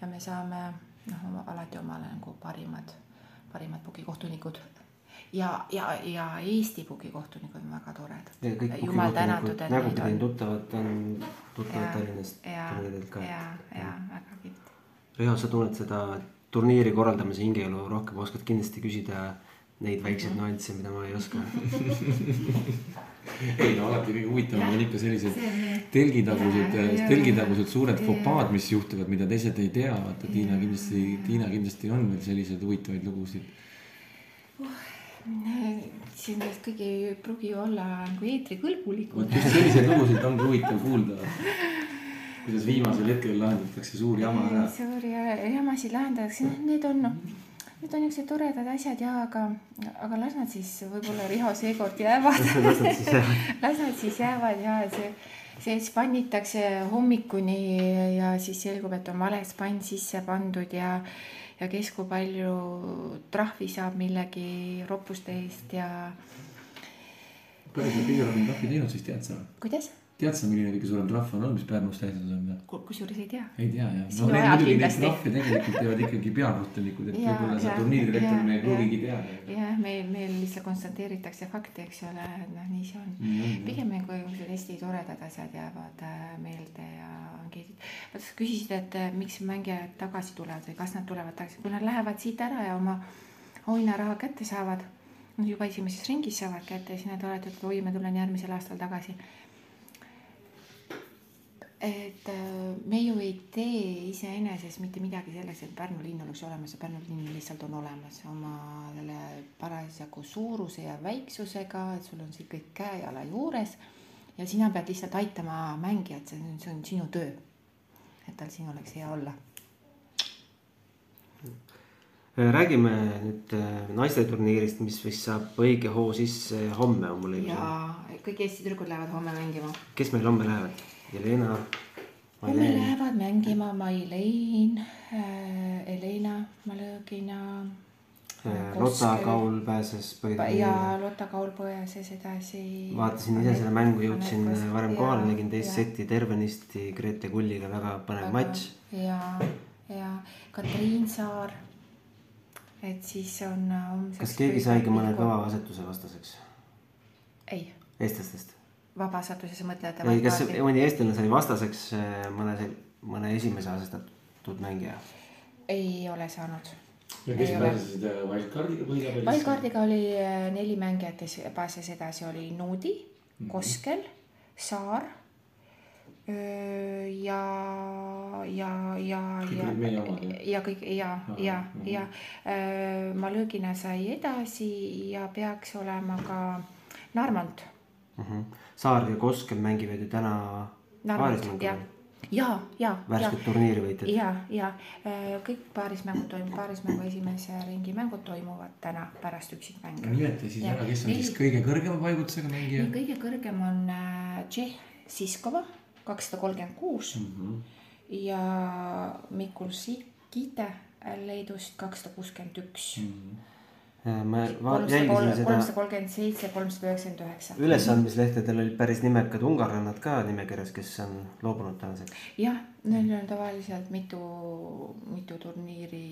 ja me saame noh, alati omale nagu parimad, parimad bugikohtunikud ja, ja, ja Eesti bugikohtunikud on väga toredad. jumal tänatud, et neid on. tuttavad on, tuttavad Tallinnast turniirilt ka. ja, ja väga kihvt. Riho, sa tunned seda turniiri korraldamise hingeelu rohkem, oskad kindlasti küsida neid väikseid mm -hmm. nüansse, mida ma ei oska ei no alati kõige huvitavam on ikka sellised telgitagused, telgitagused suured fopaad, mis juhtuvad, mida teised ei tea, vaata Tiina kindlasti, Tiina kindlasti on veel selliseid huvitavaid lugusid uh siin vist kõik ei pruugi olla nagu eetrikõlbulikud. just selliseid lugusid ongi huvitav kuulda. kuidas viimasel hetkel lahendatakse suur jama ära. suuri jamasid lahendatakse, noh, need on noh, need on niisugused toredad asjad ja aga, aga las nad siis võib-olla Riho seekord jäävad las nad siis jäävad ja see, see spannitakse hommikuni ja siis selgub, et on vale spann sisse pandud ja ja kes kui palju trahvi saab millegi roppuste eest ja. palju sa kõige rohkem trahvi teinud siis tead sa? kuidas? Tead sa, milline kõige suurem trahv on olnud, mis Pärnus tehtud on või? kusjuures ei tea. ei tea jah. no need muidugi neid trahve tegelikult teevad ikkagi peakohtunikud, et võib-olla sa turniirirektorina ei pruugigi teada. jah, meil, meil lihtsalt konstateeritakse fakte, eks ole, et noh, nii see on mm. pigem nagu niisugused hästi toredad asjad jäävad äh, meelde ja ankeedid. vaata, sa küsisid, et äh, miks mängijad tagasi tulevad või kas nad tulevad tagasi, kui nad lähevad siit ära ja oma auhinnaraha kätte saavad, juba esimeses ringis saavad kätte, siis nad olevad, et oi, ma tulen järgmisel aastal tagasi et äh, me ju ei tee iseenesest mitte midagi selleks, et Pärnu linn oleks olemas ja Pärnu linn lihtsalt on olemas oma selle parasjagu suuruse ja väiksusega, et sul on siin kõik käe-jala juures ja sina pead lihtsalt aitama mängijat, see on, see on sinu töö. et tal siin oleks hea olla. räägime nüüd äh, naisteturniirist, mis vist saab õige hoo sisse homme on mul õigus. ja kõik Eesti tüdrukud lähevad homme mängima. kes meil homme lähevad? Jelena. homme lähevad mängima Mailein äh,, Helena Malõgina äh,. Lotta Kaul pääses põhiturniiri. ja Lotta Kaul pääses edasi. vaatasin ise seda mängu, jõudsin varem kohale, nägin teist setti tervenisti Grete Kulliga, väga põnev matš. ja, ja Katriin Saar. et siis on. kas keegi saigi mõne kõva asetuse vastaseks? ei. eestlastest? Vabasatuses mõtled? ei, kas mõni eestlane sai vastaseks äh, mõne, mõne esimese asestatud mängija? ei ole saanud. ja kes pääsesid äh, wildcardiga põhitabelis? Wildcardiga oli äh, neli mängijat, kes pääses edasi, oli Nuudi mm, -hmm. Koskel, Saar ja, ja, ja, ja jah? ja kõik ja, ja, ja öö, Malõgina sai edasi ja peaks olema ka Narmont. Saar ja Koskel mängivad ju täna Narmont, paarismängu ja, ja, värsked turniiri võitjad. ja, ja öö, kõik paarismängud toimuvad, paarismängu esimese ringi mängud toimuvad täna pärast üksikmänge. nimeta siis ära, kes on Neli- siis kõige kõrgema paigutusega mängija kõige kõrgem on äh, Tšehh Siskova, kakssada kolmkümmend kuus Mhm. ja Mikul Sikite Leedust kakssada kuuskümmend üks. Ma va- kolmsada jälgisin seda kolmsada kolmkümmend seitse, kolmsada üheksakümmend üheksa. ülesandmislehtedel olid päris nimekad ungarlannad ka nimekirjas, kes on loobunud tänaseks. jah, neil on tavaliselt mitu, mitu turniiri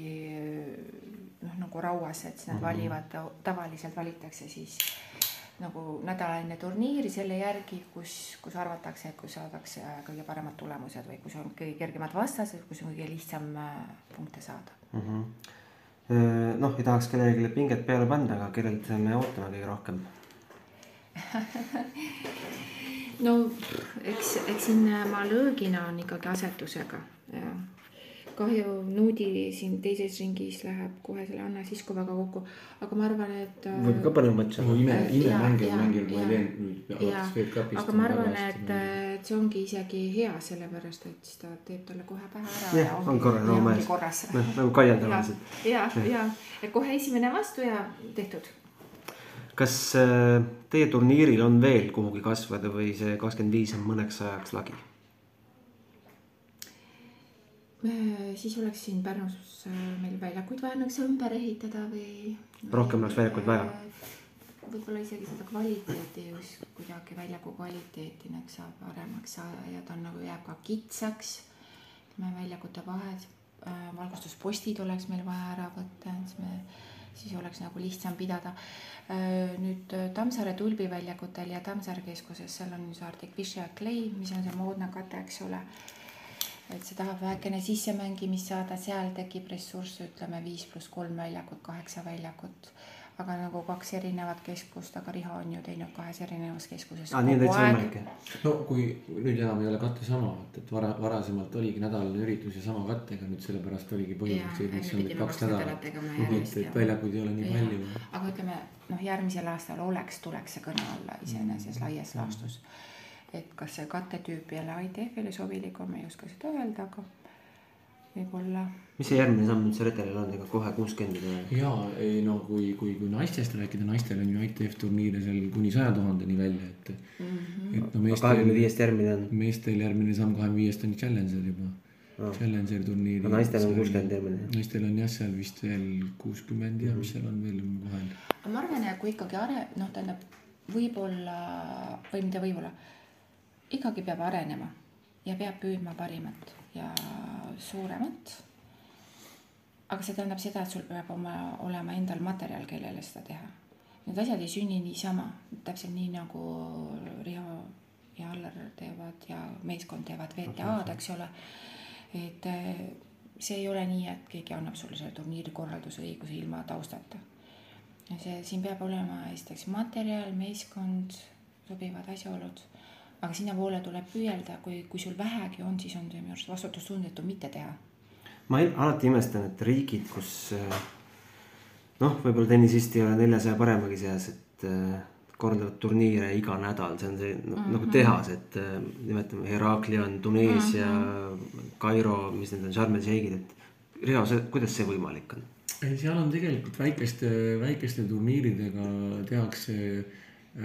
noh, nagu rauas, et siis nad valivad, tavaliselt valitakse siis nagu nädal enne turniiri selle järgi, kus, kus arvatakse, et kus saadakse kõige paremad tulemused või kus on kõige kergemad vastased, kus on kõige lihtsam äh, punkte saada. noh, ei tahaks kellelegi pinget peale panna, aga kellelt me ootame kõige rohkem? no eks, eks siin Malõgina on ikkagi asetusega ja kahju, Nuudi siin teises ringis läheb kohe selle Anna Siskovaga kokku, aga ma arvan, et. võib ka põnev matš olla. ime, Äh, imemängija mängib, ma ei jaa, alates Fed Cupist. aga ma arvan, et, et see ongi isegi hea, sellepärast et siis ta teeb talle kohe pähe ära. jah, on korras oma mees. noh, nagu Kaian ja tavaliselt., ja, ja, et kohe esimene vastu ja tehtud. kas äh, teie turniiril on veel kuhugi kasvada või see kakskümmend viis on mõneks ajaks lagi? siis oleks siin Pärnus äh, meil väljakuid vaja nagu ümber ehitada või. Rohkem oleks väljakuid vaja. Võib-olla isegi seda kvaliteeti just kuidagi väljaku kvaliteeti nagu saab paremaks saada ja ta on nagu jääb ka kitsaks. me väljakute vahed, valgustuspostid oleks meil vaja ära võtta, siis me, siis oleks nagu lihtsam pidada. nüüd äh, Tammsaare tulbiväljakutel ja Tammsaare keskuses, seal on see ja Clay, mis on see moodne kate, eks ole et see tahab vähekene sissemängimist saada, seal tekib ressursse, ütleme viis pluss kolm väljakut, kaheksa väljakut. Aga nagu kaks erinevat keskust, aga Riho on ju teinud kahes erinevas keskuses aa, nii on täitsa võimalik jah? no kui nüüd enam ei ole katte sama, et, et vara, varasemalt oligi nädalane üritus ja sama kattega, nüüd sellepärast oligi põhjuseks see, et enne on nüüd kaks nädalat et, et väljakuid ei ole nii Jah. palju. aga ütleme noh, järgmisel aastal oleks, tuleks see kõne alla iseenesest laias laastus. et kas see kattetüüp jälle ITF-ile sobilik on, ma ei oska seda öelda, aga võib-olla mis see järgmine samm üldse redelil on, ega kohe kuuskümmend ei tule? ja ei no kui, kui, kui naistest rääkida, naistel on ju ITF turniire seal kuni saja tuhandeni välja, et mm. -hmm. et no kahekümne meestel, viiest järgmine on, meestel järgmine samm kahekümne viiest on Challenger juba oh.. Challenger turniiri. Aga naistel on 60 järgmine, naistel on jah, seal vist veel kuuskümmend ja mis seal on veel vahel. aga ma arvan, et kui ikkagi are-, noh, tähendab võib-olla või mitte võib-olla, ikkagi peab arenema ja peab püüdma parimat ja suuremat. aga see tähendab seda, et sul peab oma, olema endal materjal, kellele seda teha. Need asjad ei sünni niisama, täpselt nii nagu Riho ja Allar teevad ja meeskond teevad VTA-d, eks ole. et eh, see ei ole nii, et keegi annab sulle selle turniiri korralduse õiguse ilma taustata see, siin peab olema esiteks materjal, meeskond, sobivad asjaolud, aga sinnapoole tuleb püüelda, kui, kui sul vähegi on, siis on see minu arust vastutustundetu mitte teha. ma alati imestan, et riigid, kus äh, noh, võib-olla tennisist ei ole neljasaja paremagi seas, et äh, korraldavad turniire iga nädal, see on see no, mm -hmm. nagu tehas, et äh, nimetame Heraklion, Tuneesia mm, -hmm. Kairo, mis need on, Sharm el Sheikhid, et Riho, see, kuidas see võimalik on? seal on tegelikult väikeste, väikeste turniiridega tehakse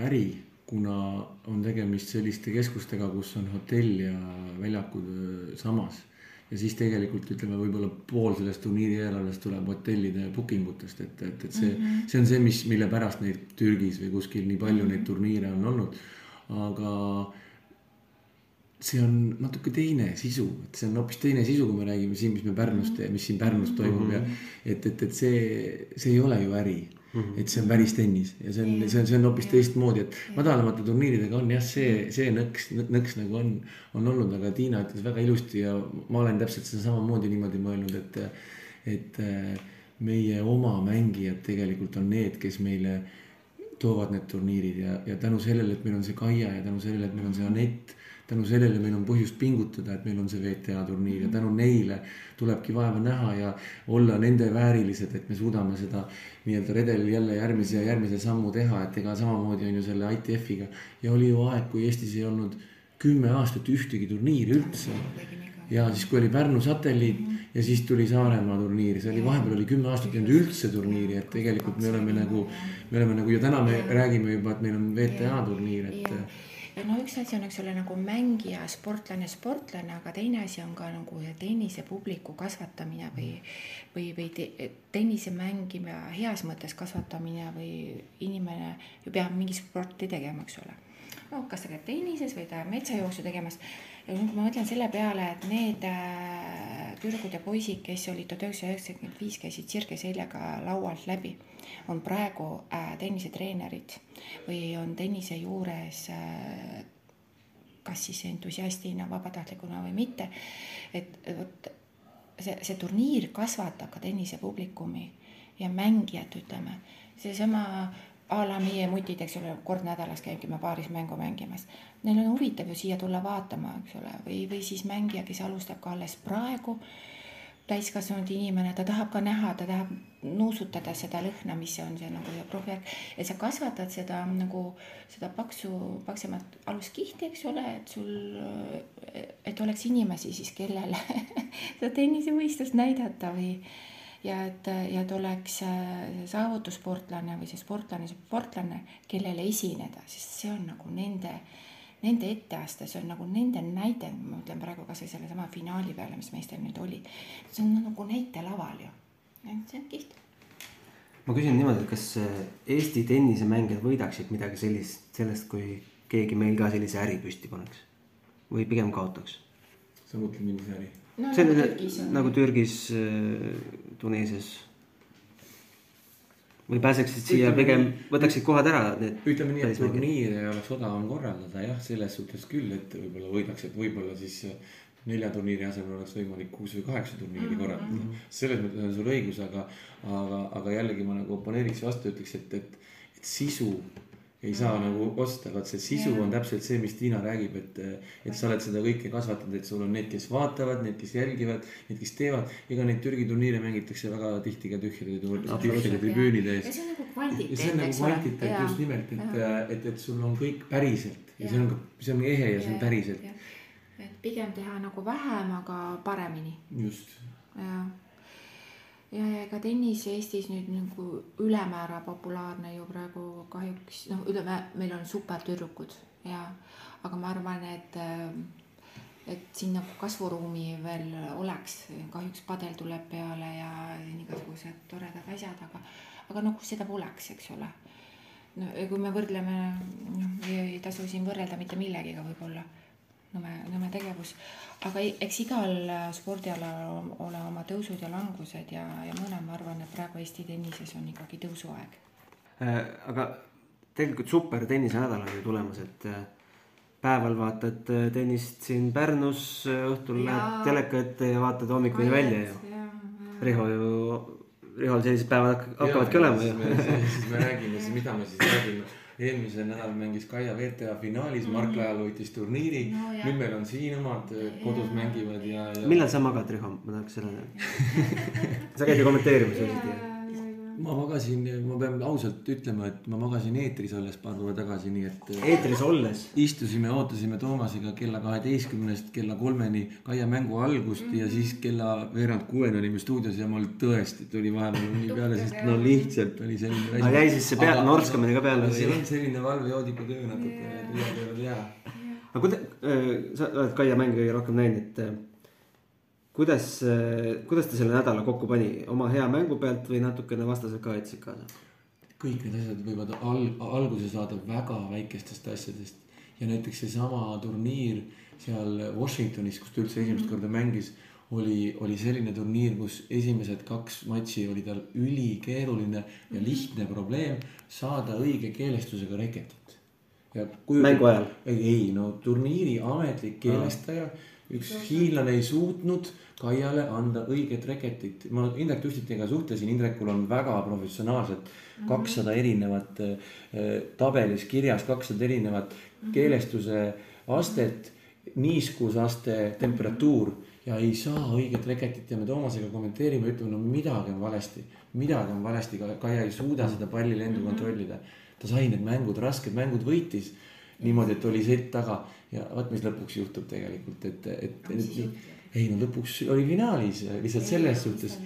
äri, kuna on tegemist selliste keskustega, kus on hotell ja väljakud samas. ja siis tegelikult ütleme, võib-olla pool sellest turniiri eelarvest tuleb hotellide booking utest, et, et, et see mm, -hmm. see on see, mis, mille pärast neid Türgis või kuskil nii palju mm -hmm. neid turniire on olnud. aga see on natuke teine sisu, et see on hoopis teine sisu, kui me räägime siin, mis me Pärnus teeme, mis siin Pärnus toimub mm -hmm. ja et, et, et see, see ei ole ju äri mm. -hmm. et see on päris tennis ja see on, see on, see on hoopis teistmoodi, et madalamate turniiridega on jah, see, see nõks, nõks nagu on, on olnud, aga Tiina ütles väga ilusti ja ma olen täpselt seda samamoodi niimoodi mõelnud, et, et äh, meie oma mängijad tegelikult on need, kes meile toovad need turniirid ja, ja tänu sellele, et meil on see Kaia ja tänu sellele, et meil on see Anett, tänu sellele meil on põhjust pingutada, et meil on see WTA turniir ja tänu neile tulebki vaeva näha ja olla nende väärilised, et me suudame seda nii-öelda redelil jälle järgmise ja järgmise sammu teha, et ega samamoodi on ju selle ITF-iga. ja oli ju aeg, kui Eestis ei olnud kümme aastat ühtegi turniiri üldse. ja siis, kui oli Pärnu satelliit ja siis tuli Saaremaa turniir, see oli vahepeal oli kümme aastat ei olnud üldse turniiri, et tegelikult me oleme nagu, me oleme nagu ja täna me räägime juba, et meil on WTA turniir, et ja no üks asi on, eks ole, nagu mängija, sportlane, sportlane, aga teine asi on ka nagu tennisepubliku kasvatamine või või, või te, tennise mängima heas mõttes kasvatamine või inimene ju peab mingit sporti tegema, eks ole. no kas ta käib tennises või ta metsajooksu tegemas ja nüüd ma mõtlen selle peale, et need äh, tüdrukud ja poisid, kes olid tuhat üheksasada üheksakümmend viis, käisid sirge seljaga laualt läbi on praegu äh, tennisetreenerid või on tennise juures äh, kas siis entusiastina, vabatahtlikuna või mitte. et vot see, see turniir kasvatab ka tennisepublikumi ja mängijat, ütleme, seesama a la meie mutid, eks ole, kord nädalas käime paaris mängu mängimas. Neil on huvitav ju siia tulla vaatama, eks ole, või, või siis mängija, kes alustab ka alles praegu täiskasvanud inimene, ta tahab ka näha, ta tahab nuusutada seda lõhna, mis on see nagu proovijärg, et sa kasvatad seda nagu seda paksu, paksemat aluskihti, eks ole, et sul, et oleks inimesi siis, kellele seda tennisemõistust näidata või ja et, ja et oleks saavutussportlane või see sportlane, see sportlane, kellele esineda, sest see on nagu nende nende etteaste, see on nagu nende näide, ma mõtlen praegu kasvõi sellesama finaali peale, mis meestel nüüd oli. see on nagu näitelaval ju, see on kihvt. ma küsin niimoodi, et kas äh, Eesti tennisemängijad võidaksid midagi sellist, sellest, kui keegi meil ka sellise äri püsti paneks või pigem kaotaks? sa mõtled millise äri no,? see on nagu, nagu Türgis, äh, Tuneesias või pääseksid siia pigem, võtaksid kohad ära need. ütleme nii, et turniir ei oleks odavam korraldada jah, selles suhtes küll, et võib-olla võidaks, et võib-olla siis nelja turniiri asemel oleks võimalik kuus või kaheksa turniiri mm -hmm. korraldada mm. -hmm. selles mõttes on sul õigus, aga, aga, aga jällegi ma nagu oponeeriks vastu, ütleks, et, et, et sisu ei saa mm. nagu osta, vaat see sisu yeah. on täpselt see, mis Tiina räägib, et, et sa oled seda kõike kasvatanud, et sul on need, kes vaatavad, need, kes jälgivad, need, kes teevad. ega neid Türgi turniire mängitakse väga tihti ka tühjade, tühjade tribüünide ees. ja see on nagu kvantiteet, see on nagu kvantiteet just nimelt, et, et, et sul on kõik päriselt ja, ja see on, see on ehe ja see on päriselt. et pigem teha nagu vähem, aga paremini. just. jah ja, ja ega tennis Eestis nüüd nagu ülemäära populaarne ju praegu kahjuks noh, ütleme, meil on supertüdrukud ja aga ma arvan, et et siin nagu kasvuruumi veel oleks, kahjuks padel tuleb peale ja igasugused toredad asjad, aga aga noh, seda poleks, eks ole. no ja kui me võrdleme, noh, ei tasu siin võrrelda mitte millegiga võib-olla nõme, nõme tegevus. aga eks igal äh, spordialal ole oma tõusud ja langused ja, ja mõne ma arvan, et praegu Eesti tennises on ikkagi tõusuaeg äh,. aga tegelikult super tennisenädal on ju tulemas, et äh, päeval vaatad tennist siin Pärnus, õhtul lähed teleka ette ja vaatad hommikuni välja ju. Riho ju, Rihol sellised päevad hakkavadki olema ju. siis me räägime, siis mida me siis räägime eelmisel nädalal mängis Kaia WTA finaalis mm, -hmm. Mark Lajal võitis turniiri. No, nüüd meil on siin omad kodus ja, mängivad ja, ja. millal sa magad, Riho, ma tahaks selle sa käid ju kommenteerimas öösiti ma magasin, ma pean ausalt ütlema, et ma magasin eetris olles paar päeva tagasi, nii et. eetris olles? istusime, ootasime Toomasega kella kaheteistkümnest kella kolmeni Kaia mängu algust mm -hmm. ja siis kella veerand kuueni olime stuudios ja mul tõesti tuli vahepeal uni peale, sest no lihtsalt oli selline. aga jäi siis see pea, norskamine ka peale? see on selline valvejoodiku töö natuke yeah., üle peale jää. aga kuida-, äh, sa oled Kaia mänge rohkem näinud, et äh, kuidas, kuidas ta selle nädala kokku pani, oma hea mängu pealt või natukene vastased ka aitasid kaasa? kõik need asjad võivad al-, alguse saada väga väikestest asjadest ja näiteks seesama turniir seal Washingtonis, kus ta üldse esimest mhm. korda mängis, oli, oli selline turniir, kus esimesed kaks matši oli tal ülikeeruline ja lihtne probleem saada õige keelestusega reketit. mängu ajal? ei, no turniiri ametlik keelestaja, üks hiinlane ei suutnud Kaiale anda õiget reketit. ma Indrek Tustitiga suhtlesin, Indrekul on väga professionaalselt mhm. kakssada erinevat äh, tabelis kirjas kakssada erinevat mm -hmm. keelestuse astet niiskusaste, temperatuur. Ja ei saa õiget reketit. Ja me Toomasega kommenteerime, ütleme, no midagi on valesti, midagi on valesti, Kaia ei suuda seda pallilendu kontrollida. ta sai need mängud, rasked mängud võitis niimoodi, et oli sett taga. Ja vot, mis lõpuks juhtub tegelikult, et, et, et ei no lõpuks oli finaalis lihtsalt selles suhtes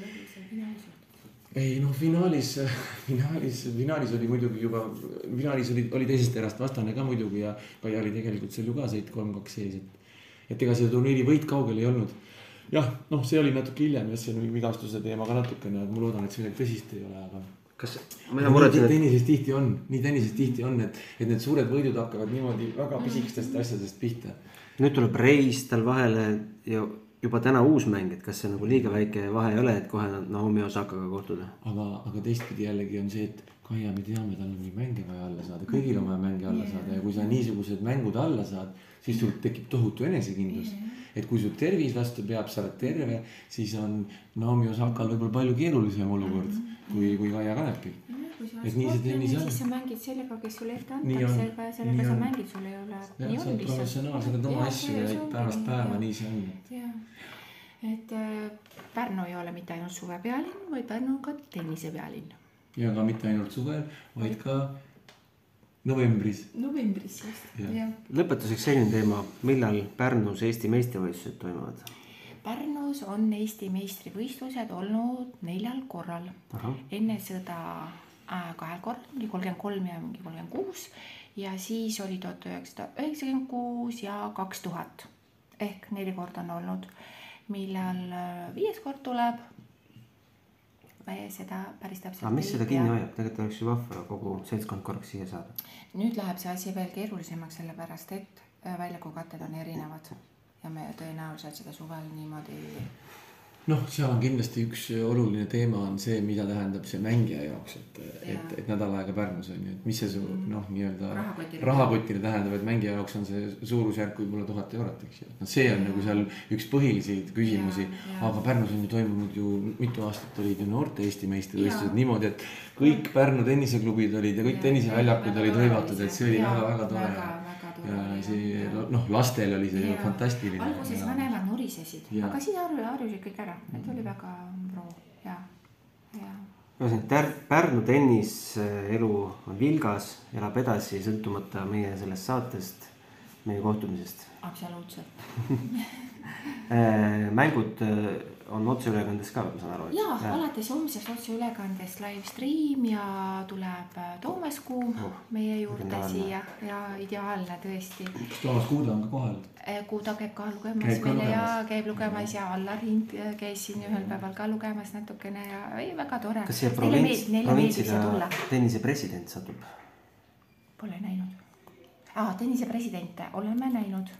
ei noh, finaalis, finaalis, finaalis oli muidugi juba, finaalis oli, oli teisest erast vastane ka muidugi ja Kaia oli tegelikult seal ju ka sõit kolm-kaks sees, et. et ega see turniiri võit kaugel ei olnud. jah, noh, see oli natuke hiljem jah, see vigastuse teema ka natukene, ma loodan, et see midagi tõsist ei ole, aga. kas, ma muretsen, et. tennises tihti on, nii tennises tihti on, et, et need suured võidud hakkavad niimoodi väga pisikestest asjadest pihta. nüüd tuleb reis tal vahele ja juba täna uus mäng, et kas see nagu liiga väike vahe ei ole, et kohe Naomi Osakaga kohtuda? aga, aga teistpidi jällegi on see, et Kaia, me teame, tal on neid mänge vaja alla saada, kõigil on vaja mänge alla yeah. saada ja kui sa niisugused mängud alla saad, siis sul tekib tohutu enesekindlus yeah.. et kui su tervis vastu peab, sa oled terve, siis on Naomi Osakal võib-olla palju keerulisem olukord mm -hmm. kui, kui Kaia Kanepil kui sa oled sportlane, siis sa mängid sellega, kes sulle ette antakse, aga sellega sa mängid, sul ei ole. jah, sa oled professionaal, sa teed oma asju ja päevast päeva, nii see on. jah, et äh, Pärnu ei ole mitte ainult suvepealinn, vaid Pärnu on ka tennisepealinn. ja ka mitte ainult suvel, vaid ka novembris. novembris just, jah. lõpetuseks selline teema, millal Pärnus Eesti meistrivõistlused toimuvad? Pärnus on Eesti meistrivõistlused olnud neljal korral. enne sõda kahel korral, mingi kolmkümmend kolm ja mingi kolmkümmend kuus ja siis oli tuhat üheksasada üheksakümmend kuus ja kaks tuhat ehk neli korda on olnud millal äh, viies kord tuleb. seda päris täpselt. aga mis seda kinni hoiab, tegelikult oleks ju vahva kogu seltskond korraks siia saada. nüüd läheb see asi veel keerulisemaks, sellepärast et äh, väljakukatted on erinevad ja me tõenäoliselt seda suvel niimoodi noh, seal on kindlasti üks oluline teema on see, mida tähendab see mängija jaoks, et, et, et nädal aega Pärnus on ju, et mis see su mm. noh, nii-öelda rahakotile. tähendab, et mängija jaoks on see suurusjärk võib-olla tuhat eurot, eks ju. noh, see on ja. nagu seal üks põhilisi küsimusi, aga Pärnus on ju toimunud ju mitu aastat olid ju noorte Eesti meistrivõistlused niimoodi, et kõik Pärnu tenniseklubid olid ja kõik tenniseväljakud olid hõivatud, et see oli väga-väga tore ja see noh, lastel oli see ju fantastiline. alguses vanemad nurisesid, aga siis harju, harjusid kõik ära, et oli väga pro ja, ja. ühesõnaga Pärnu tenniselu on vilgas, elab edasi, sõltumata meie sellest saatest, meie kohtumisest. absoluutselt. Äh, mängud äh, on otseülekandes ka, ma saan aru. ja, ja., alates homsest otseülekandest live stream ja tuleb äh, Toomas Kuu oh, meie juurde ideaalne. siia ja ideaalne tõesti. kas Toomas Kuuda on ka kohal? Äh, Kuuda käib ka lugemas käib meile ja käib lugemas ja Allar Hind äh, käis siin ühel päeval ka lugemas natukene ja ei, väga tore. kas siia provints, provintsiga tennise president satub? Pole näinud. aa, tennise presidente oleme näinud.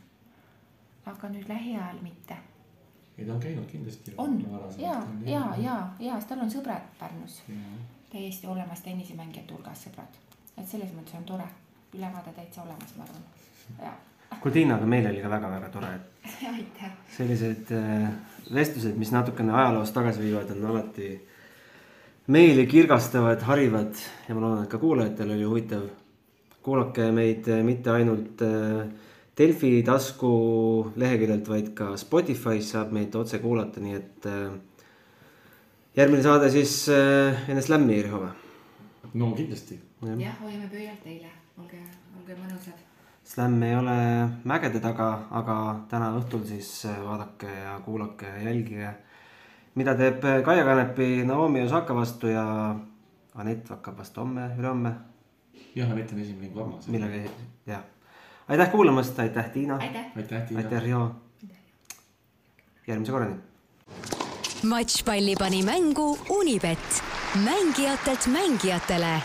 aga nüüd lähiajal mitte ei, ta on käinud kindlasti. on ja, ja, ja, ja, tal on sõbrad Pärnus. täiesti olemas tennisemängijate hulgas sõbrad, et selles mõttes on tore, ülevaade täitsa olemas, ma arvan, ja. kuule Tiina, aga meil oli ka väga-väga tore, et aitäh. sellised äh, vestlused, mis natukene ajaloos tagasi viivad, on alati meeli kirgastavad, harivad ja ma loodan, et ka kuulajatel oli huvitav. kuulake meid äh, mitte ainult äh, Delfi tasku leheküljelt, vaid ka Spotify's saab meid otse kuulata, nii et äh, järgmine saade siis äh, enne Slammi, Riho või? no kindlasti. jah, hoiame pöialt teile, olge, olge mõnusad. Slam ei ole mägede taga, aga täna õhtul siis äh, vaadake ja kuulake ja jälgige, mida teeb Kaia Kanepi Naomi Osaka vastu ja Anett hakkab vast homme, ülehomme. jah, Anett on esimene vabas. millega, jah aitäh kuulamast, aitäh Tiina. aitäh aitäh Riho. järgmise korrani. matšpalli pani mängu Unibet, mängijatelt mängijatele